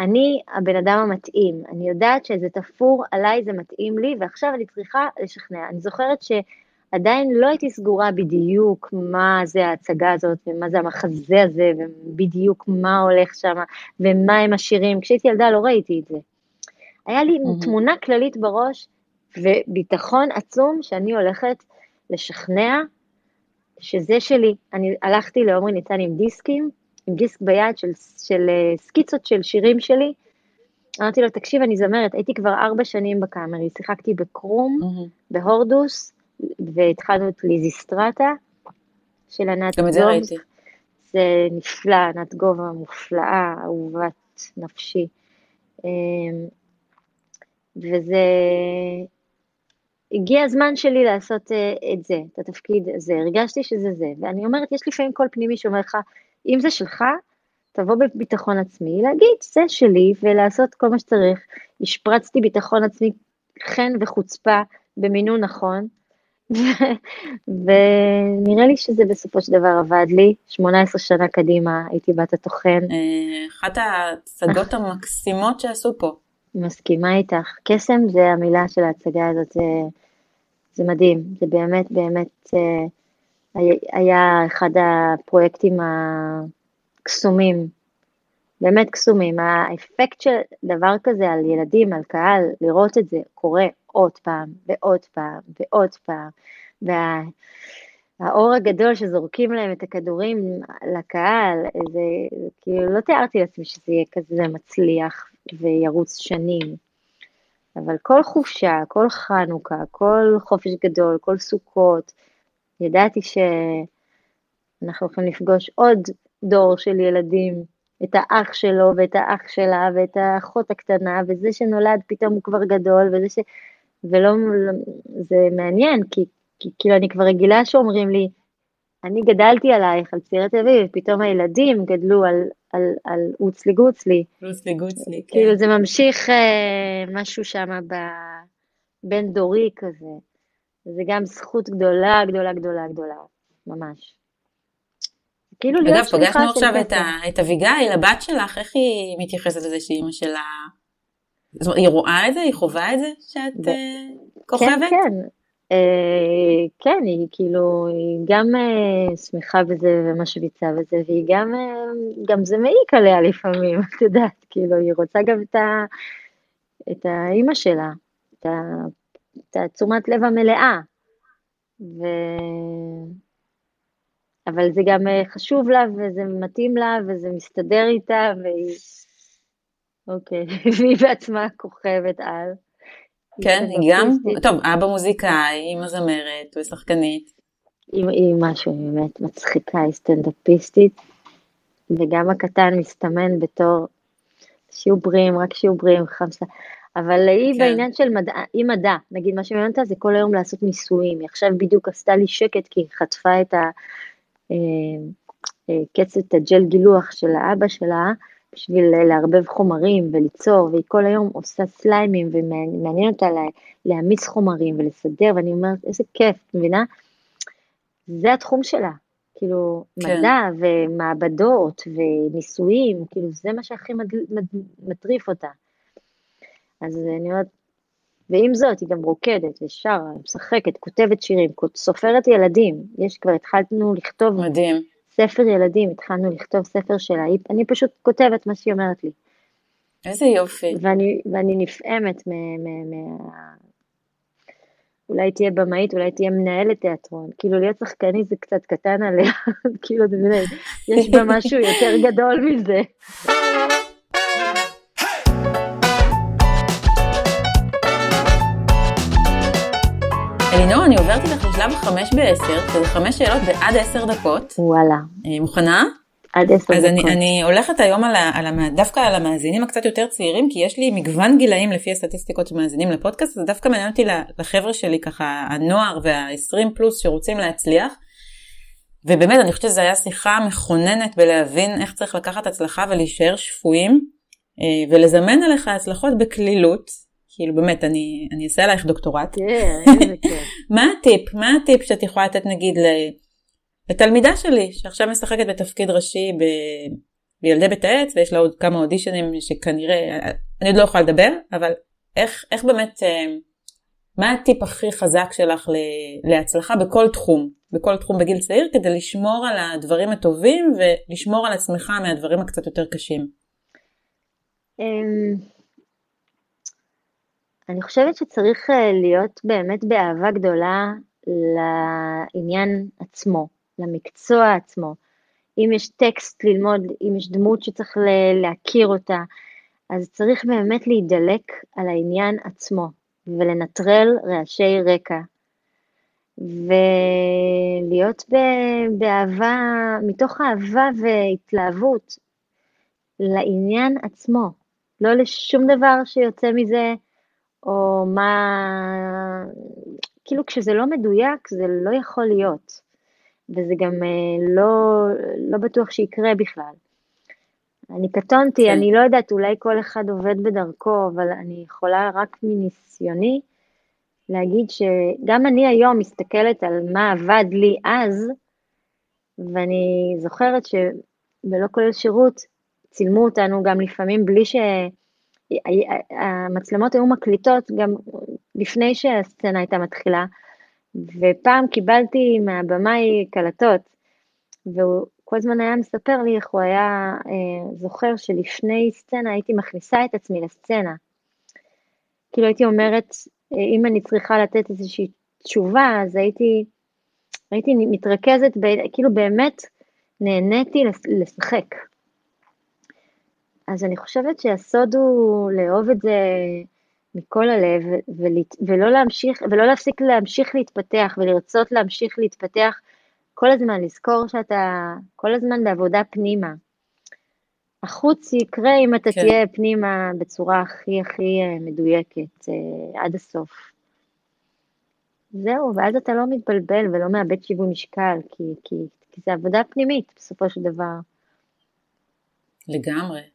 אני הבן אדם המתאים, אני יודעת שזה תפור עליי, זה מתאים לי, ועכשיו אני צריכה לשכנע. אני זוכרת שעדיין לא הייתי סגורה בדיוק מה זה ההצגה הזאת, ומה זה המחזה הזה, ובדיוק מה הולך שם, ומה הם השירים. כשהייתי ילדה לא ראיתי את זה. היה לי mm-hmm. תמונה כללית בראש, וביטחון עצום שאני הולכת לשכנע שזה שלי. אני הלכתי לעומרי ניצן עם דיסקים, עם דיסק ביד של, של אה, סקיצות של שירים שלי. אמרתי לו, תקשיב, אני זמרת, הייתי כבר ארבע שנים בקאמרי, שיחקתי בקרום, mm-hmm. בהורדוס, והתחלנו את ליזיסטרטה של ענת. גם את זה ראיתי. זה נפלא, ענת גובה מופלאה, אהובת נפשי. אמ, וזה הגיע הזמן שלי לעשות uh, את זה, את התפקיד הזה, הרגשתי שזה זה, ואני אומרת, יש לפעמים קול פנימי שאומר לך, אם זה שלך, תבוא בביטחון עצמי, להגיד, זה שלי, ולעשות כל מה שצריך. השפרצתי ביטחון עצמי, חן וחוצפה במינון נכון, ונראה לי שזה בסופו של דבר עבד לי, 18 שנה קדימה הייתי בת התוכן. אה, אחת ההצגות המקסימות שעשו פה. מסכימה איתך. קסם זה המילה של ההצגה הזאת, זה, זה מדהים, זה באמת באמת אה, היה אחד הפרויקטים הקסומים, באמת קסומים. האפקט של דבר כזה על ילדים, על קהל, לראות את זה קורה עוד פעם ועוד פעם ועוד פעם, וה... האור הגדול שזורקים להם את הכדורים לקהל, זה, כאילו לא תיארתי לעצמי שזה יהיה כזה מצליח וירוץ שנים. אבל כל חופשה, כל חנוכה, כל חופש גדול, כל סוכות, ידעתי שאנחנו הולכים לפגוש עוד דור של ילדים, את האח שלו ואת האח שלה ואת האחות הקטנה, וזה שנולד פתאום הוא כבר גדול, וזה ש... ולא, זה מעניין, כי, כי כאילו אני כבר רגילה שאומרים לי, אני גדלתי עלייך, על צעירי תל אביב, פתאום הילדים גדלו על, על, על אוצלי גוצלי. אוצלי גוצלי, כן. כאילו זה ממשיך אה, משהו שם בין דורי כזה. זה גם זכות גדולה, גדולה, גדולה, גדולה, ממש. כאילו להיות שליחה של... פגשנו עכשיו את, ה, את אביגיל, הבת שלך, איך היא מתייחסת לזה שאימא שלה... זאת אומרת, היא רואה את זה? היא חווה את זה שאת uh, כוכבת? כן, כן. Uh, כן, היא כאילו, היא גם uh, שמחה בזה ומשוויצה בזה, והיא גם, uh, גם זה מעיק עליה לפעמים, את יודעת, כאילו, היא רוצה גם את, ה, את האימא שלה, את, ה, את התשומת לב המלאה. ו... אבל זה גם אה, חשוב לה, וזה מתאים לה, וזה מסתדר איתה, והיא... אוקיי, והיא בעצמה כוכבת על. כן, היא גם, טוב, אבא מוזיקאי, אימא זמרת ושחקנית. היא משהו באמת מצחיקה, היא סטנדאפיסטית, וגם הקטן מסתמן בתור שיהיו בריאים, רק שיהיו בריאים, חמסה. אבל היא כן. בעניין של מדע, היא מדע, נגיד מה שמעניין אותה זה כל היום לעשות ניסויים, היא עכשיו בדיוק עשתה לי שקט כי היא חטפה את ה... אה, אה, הג'ל גילוח של האבא שלה, בשביל לערבב חומרים וליצור, והיא כל היום עושה סליימים ומעניין אותה להעמיס חומרים ולסדר, ואני אומרת, איזה כיף, את מבינה? זה התחום שלה, כאילו, כן. מדע ומעבדות וניסויים, כאילו, זה מה שהכי מד... מד... מטריף אותה. אז אני אומרת, ועם זאת, היא גם רוקדת ושרה, משחקת, כותבת שירים, סופרת ילדים. יש, כבר התחלנו לכתוב... מדהים. ספר ילדים, התחלנו לכתוב ספר שלה. אני פשוט כותבת מה שהיא אומרת לי. איזה יופי. ואני, ואני נפעמת מה... מה, מה... אולי תהיה במאית, אולי תהיה מנהלת תיאטרון. כאילו להיות שחקנית זה קצת קטן עליה, כאילו, אתה מבין, יש בה משהו יותר גדול מזה. אלינור, אני עוברת איתך לשלב החמש בעשר, שזה חמש שאלות בעד עשר דקות. וואלה. אה, מוכנה? עד עשר דקות. אז אני, אני הולכת היום על ה, על ה, דווקא על המאזינים הקצת יותר צעירים, כי יש לי מגוון גילאים לפי הסטטיסטיקות שמאזינים לפודקאסט, זה דווקא מעניין אותי לחבר'ה שלי, ככה, הנוער וה-20 פלוס שרוצים להצליח. ובאמת, אני חושבת שזו הייתה שיחה מכוננת בלהבין איך צריך לקחת הצלחה ולהישאר שפויים, אה, ולזמן עליך הצלחות בקלילות, כאילו באמת, אני, אני אעשה עלייך דוקטורט. כן. מה הטיפ? מה הטיפ שאת יכולה לתת נגיד לתלמידה שלי, שעכשיו משחקת בתפקיד ראשי ב... בילדי בית העץ, ויש לה עוד כמה אודישנים שכנראה, אני עוד לא יכולה לדבר, אבל איך, איך באמת, אה, מה הטיפ הכי חזק שלך להצלחה בכל תחום, בכל תחום בגיל צעיר, כדי לשמור על הדברים הטובים ולשמור על עצמך מהדברים הקצת יותר קשים? אני חושבת שצריך אה, להיות באמת באהבה גדולה לעניין עצמו, למקצוע עצמו. אם יש טקסט ללמוד, אם יש דמות שצריך להכיר אותה, אז צריך באמת להידלק על העניין עצמו ולנטרל רעשי רקע. ולהיות באהבה, מתוך אהבה והתלהבות לעניין עצמו, לא לשום דבר שיוצא מזה או מה... כאילו כשזה לא מדויק זה לא יכול להיות, וזה גם אה, לא, לא בטוח שיקרה בכלל. אני קטונתי, כן. אני לא יודעת, אולי כל אחד עובד בדרכו, אבל אני יכולה רק מניסיוני להגיד שגם אני היום מסתכלת על מה עבד לי אז, ואני זוכרת שבלא כולל שירות צילמו אותנו גם לפעמים בלי ש... המצלמות היו מקליטות גם לפני שהסצנה הייתה מתחילה, ופעם קיבלתי מהבמאי קלטות, והוא כל הזמן היה מספר לי איך הוא היה אה, זוכר שלפני סצנה הייתי מכניסה את עצמי לסצנה. כאילו הייתי אומרת, אם אני צריכה לתת איזושהי תשובה, אז הייתי הייתי מתרכזת, ב, כאילו באמת נהניתי לשחק. אז אני חושבת שהסוד הוא לאהוב את זה מכל הלב, ולא להמשיך, ולא להפסיק להמשיך להתפתח, ולרצות להמשיך להתפתח כל הזמן, לזכור שאתה כל הזמן בעבודה פנימה. החוץ יקרה אם אתה כן. תהיה פנימה בצורה הכי הכי אה, מדויקת, אה, עד הסוף. זהו, ואז אתה לא מתבלבל ולא מאבד שיווי משקל, כי, כי, כי זה עבודה פנימית בסופו של דבר. לגמרי.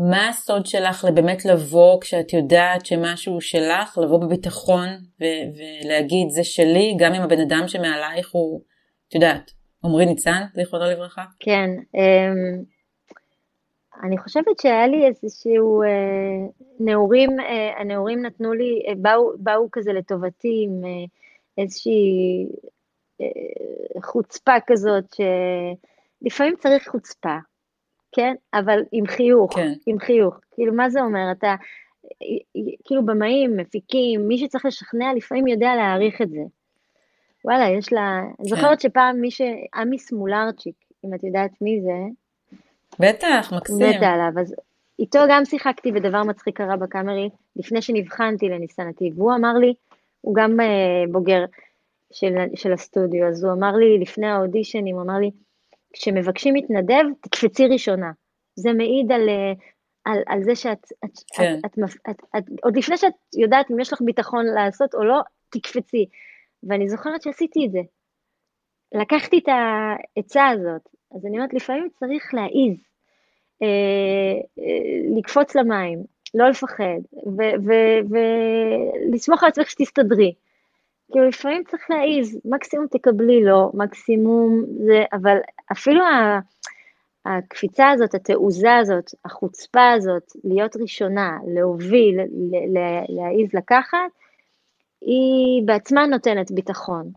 מה הסוד שלך לבאמת לבוא כשאת יודעת שמשהו שלך, לבוא בביטחון ו- ולהגיד זה שלי, גם אם הבן אדם שמעלייך הוא, את יודעת, עמרי ניצן, זיכרונו לברכה? כן, אמ, אני חושבת שהיה לי איזשהו, אה, נעורים, אה, הנעורים נתנו לי, אה, באו, באו כזה לטובתי עם אה, איזושהי אה, חוצפה כזאת, שלפעמים צריך חוצפה, כן? אבל עם חיוך, כן. עם חיוך. כאילו, מה זה אומר? אתה, כאילו במאים, מפיקים, מי שצריך לשכנע לפעמים יודע להעריך את זה. וואלה, יש לה... כן. זוכרת שפעם מי ש... עמי סמולרצ'יק, אם את יודעת מי זה, בטח, מקסים. מתה עליו, אז איתו גם שיחקתי ודבר מצחיק קרה בקאמרי, לפני שנבחנתי לניסן נתיב, והוא אמר לי, הוא גם uh, בוגר של, של הסטודיו, אז הוא אמר לי לפני האודישנים, הוא אמר לי, כשמבקשים מתנדב, תקפצי ראשונה. זה מעיד על, אה, על, על זה שאת, את, כן. את, את, את, את, את, עוד לפני שאת יודעת אם יש לך ביטחון לעשות או לא, תקפצי. ואני זוכרת שעשיתי את זה. לקחתי את העצה הזאת, אז אני אומרת, לפעמים צריך להעיז, אה, אה, לקפוץ למים, לא לפחד, ולסמוך על עצמך שתסתדרי. כאילו לפעמים צריך להעיז, מקסימום תקבלי לא, מקסימום זה, אבל אפילו ה, הקפיצה הזאת, התעוזה הזאת, החוצפה הזאת, להיות ראשונה, להוביל, להעיז לקחת, היא בעצמה נותנת ביטחון.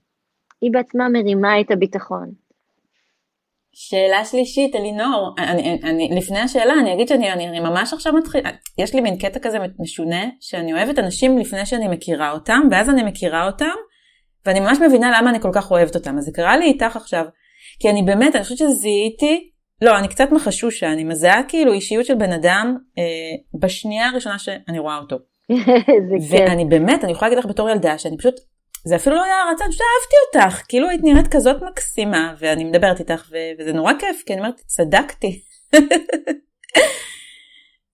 היא בעצמה מרימה את הביטחון. שאלה שלישית, אלינור, אני, אני, לפני השאלה אני אגיד שאני אני, אני ממש עכשיו מתחילה, יש לי מין קטע כזה משונה, שאני אוהבת אנשים לפני שאני מכירה אותם, ואז אני מכירה אותם, ואני ממש מבינה למה אני כל כך אוהבת אותם. אז זה קרה לי איתך עכשיו, כי אני באמת, אני חושבת שזיהיתי, לא, אני קצת מחשושה, אני מזהה כאילו אישיות של בן אדם אה, בשנייה הראשונה שאני רואה אותו. ואני באמת, אני יכולה להגיד לך בתור ילדה, שאני פשוט זה אפילו לא היה הרצון, פשוט אהבתי אותך, כאילו היית נראית כזאת מקסימה, ואני מדברת איתך, ו- וזה נורא כיף, כי אני אומרת, צדקתי.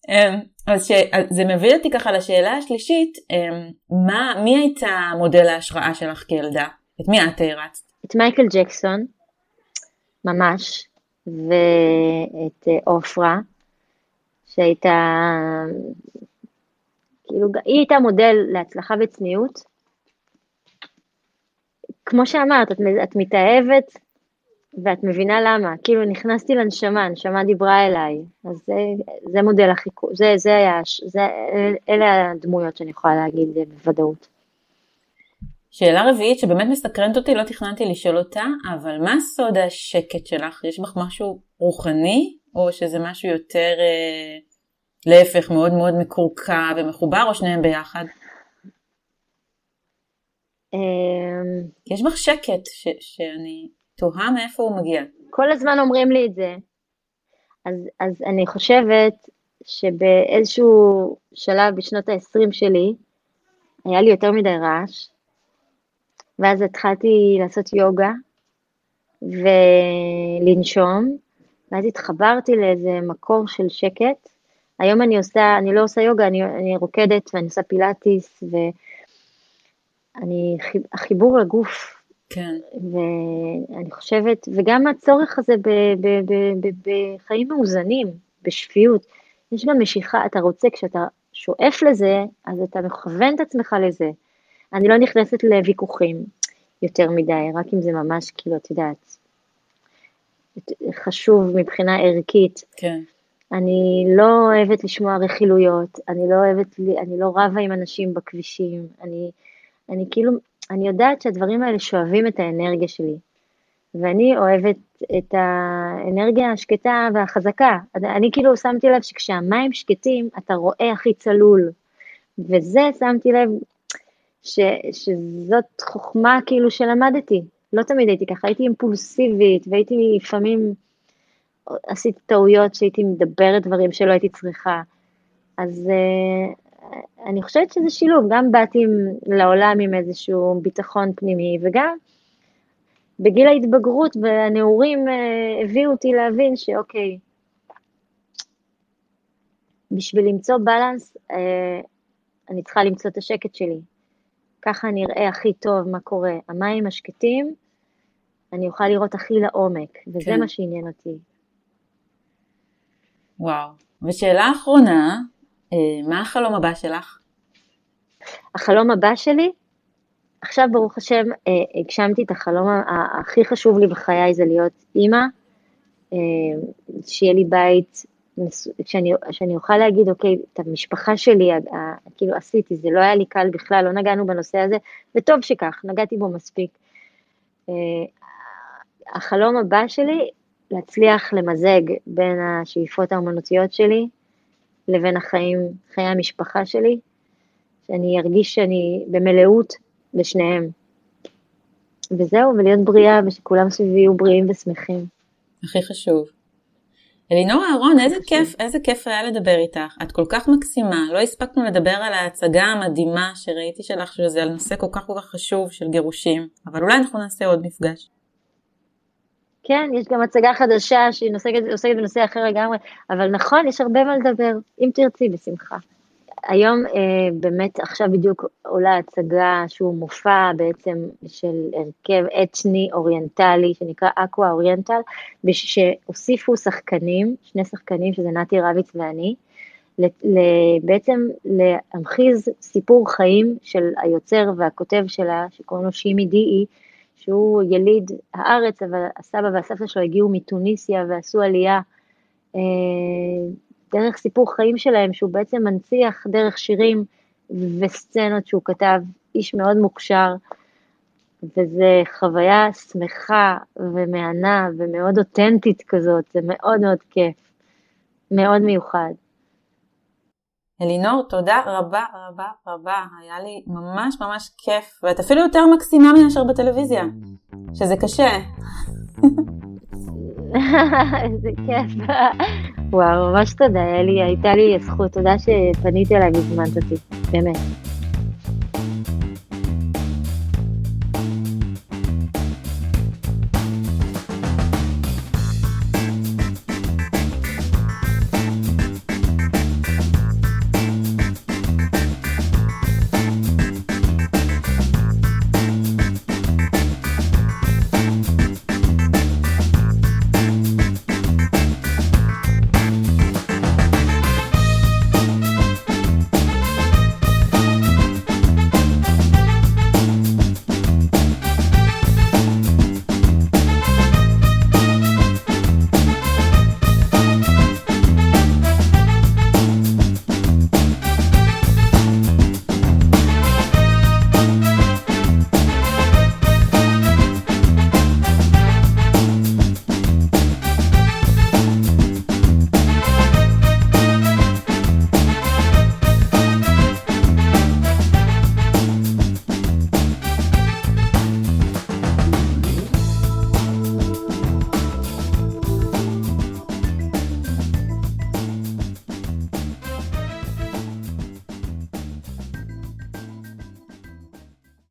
אמ, אז ש... זה מביא אותי ככה לשאלה השלישית, אמ, מה, מי הייתה מודל ההשראה שלך כילדה? את מי את הערצת? את מייקל ג'קסון, ממש, ואת אה, עופרה, שהייתה, כאילו, היא הייתה מודל להצלחה וצניעות, כמו שאמרת, את, את מתאהבת ואת מבינה למה, כאילו נכנסתי לנשמה, הנשמה דיברה אליי, אז זה, זה מודל החיקוי, זה, זה היה, זה, אלה הדמויות שאני יכולה להגיד בוודאות. שאלה רביעית שבאמת מסקרנת אותי, לא תכננתי לשאול אותה, אבל מה סוד השקט שלך? יש בך משהו רוחני, או שזה משהו יותר אה, להפך, מאוד מאוד מקורקע ומחובר, או שניהם ביחד? אמ, יש בך שקט ש, שאני תוהה מאיפה הוא מגיע. כל הזמן אומרים לי את זה. אז, אז אני חושבת שבאיזשהו שלב בשנות ה-20 שלי, היה לי יותר מדי רעש, ואז התחלתי לעשות יוגה ולנשום, ואז התחברתי לאיזה מקור של שקט. היום אני עושה, אני לא עושה יוגה, אני, אני רוקדת ואני עושה פילאטיס, ו... אני, החיבור לגוף. כן. ואני חושבת, וגם הצורך הזה ב, ב, ב, ב, בחיים מאוזנים, בשפיות. יש גם משיכה, אתה רוצה, כשאתה שואף לזה, אז אתה מכוון את עצמך לזה. אני לא נכנסת לוויכוחים יותר מדי, רק אם זה ממש, כאילו, את יודעת, חשוב מבחינה ערכית. כן. אני לא אוהבת לשמוע רכילויות, אני לא אוהבת, אני לא רבה עם אנשים בכבישים, אני אני כאילו, אני יודעת שהדברים האלה שואבים את האנרגיה שלי, ואני אוהבת את האנרגיה השקטה והחזקה. אני כאילו שמתי לב שכשהמים שקטים, אתה רואה הכי צלול, וזה שמתי לב ש, שזאת חוכמה כאילו שלמדתי. לא תמיד הייתי ככה, הייתי אימפולסיבית, והייתי לפעמים, עשיתי טעויות שהייתי מדברת דברים שלא הייתי צריכה. אז uh, אני חושבת שזה שילוב, גם באתי לעולם עם איזשהו ביטחון פנימי, וגם בגיל ההתבגרות והנעורים uh, הביאו אותי להבין שאוקיי, בשביל למצוא בלנס, uh, אני צריכה למצוא את השקט שלי. ככה אני אראה הכי טוב מה קורה. המים השקטים, אני אוכל לראות הכי לעומק, וזה כן. מה שעניין אותי. וואו. ושאלה אחרונה, אה, מה החלום הבא שלך? החלום הבא שלי, עכשיו ברוך השם אה, הגשמתי את החלום הכי חשוב לי בחיי זה להיות אימא, אה, שיהיה לי בית שאני, שאני אוכל להגיד, אוקיי, את המשפחה שלי, כאילו עשיתי, זה לא היה לי קל בכלל, לא נגענו בנושא הזה, וטוב שכך, נגעתי בו מספיק. אה, החלום הבא שלי, להצליח למזג בין השאיפות האומנותיות שלי לבין החיים, חיי המשפחה שלי, שאני ארגיש שאני במלאות בשניהם. וזהו, ולהיות בריאה, ושכולם סביבי יהיו בריאים ושמחים. הכי חשוב. אלינור אהרון, איזה כיף, איזה כיף היה לדבר איתך. את כל כך מקסימה. לא הספקנו לדבר על ההצגה המדהימה שראיתי שלך, שזה על נושא כל כך כל כך חשוב של גירושים, אבל אולי אנחנו נעשה עוד מפגש. כן, יש גם הצגה חדשה שהיא עוסקת בנושא אחר לגמרי, אבל נכון, יש הרבה מה לדבר. אם תרצי, בשמחה. היום אה, באמת עכשיו בדיוק עולה הצגה שהוא מופע בעצם של הרכב אתני אוריינטלי שנקרא אקווה אוריינטל, שהוסיפו שחקנים, שני שחקנים שזה נתי רביץ ואני, בעצם להמחיז סיפור חיים של היוצר והכותב שלה, שקוראים לו שימי דיאי, שהוא יליד הארץ, אבל הסבא והסבתא שלו הגיעו מתוניסיה ועשו עלייה אה, דרך סיפור חיים שלהם, שהוא בעצם מנציח דרך שירים וסצנות שהוא כתב, איש מאוד מוכשר, וזו חוויה שמחה ומהנה ומאוד אותנטית כזאת, זה מאוד מאוד כיף, מאוד מיוחד. אלינור, תודה רבה רבה רבה, היה לי ממש ממש כיף, ואת אפילו יותר מקסימה מאשר בטלוויזיה, שזה קשה. איזה כיף. וואו, ממש תודה, לי, הייתה לי זכות, תודה שפנית אליי והזמנת אותי, באמת.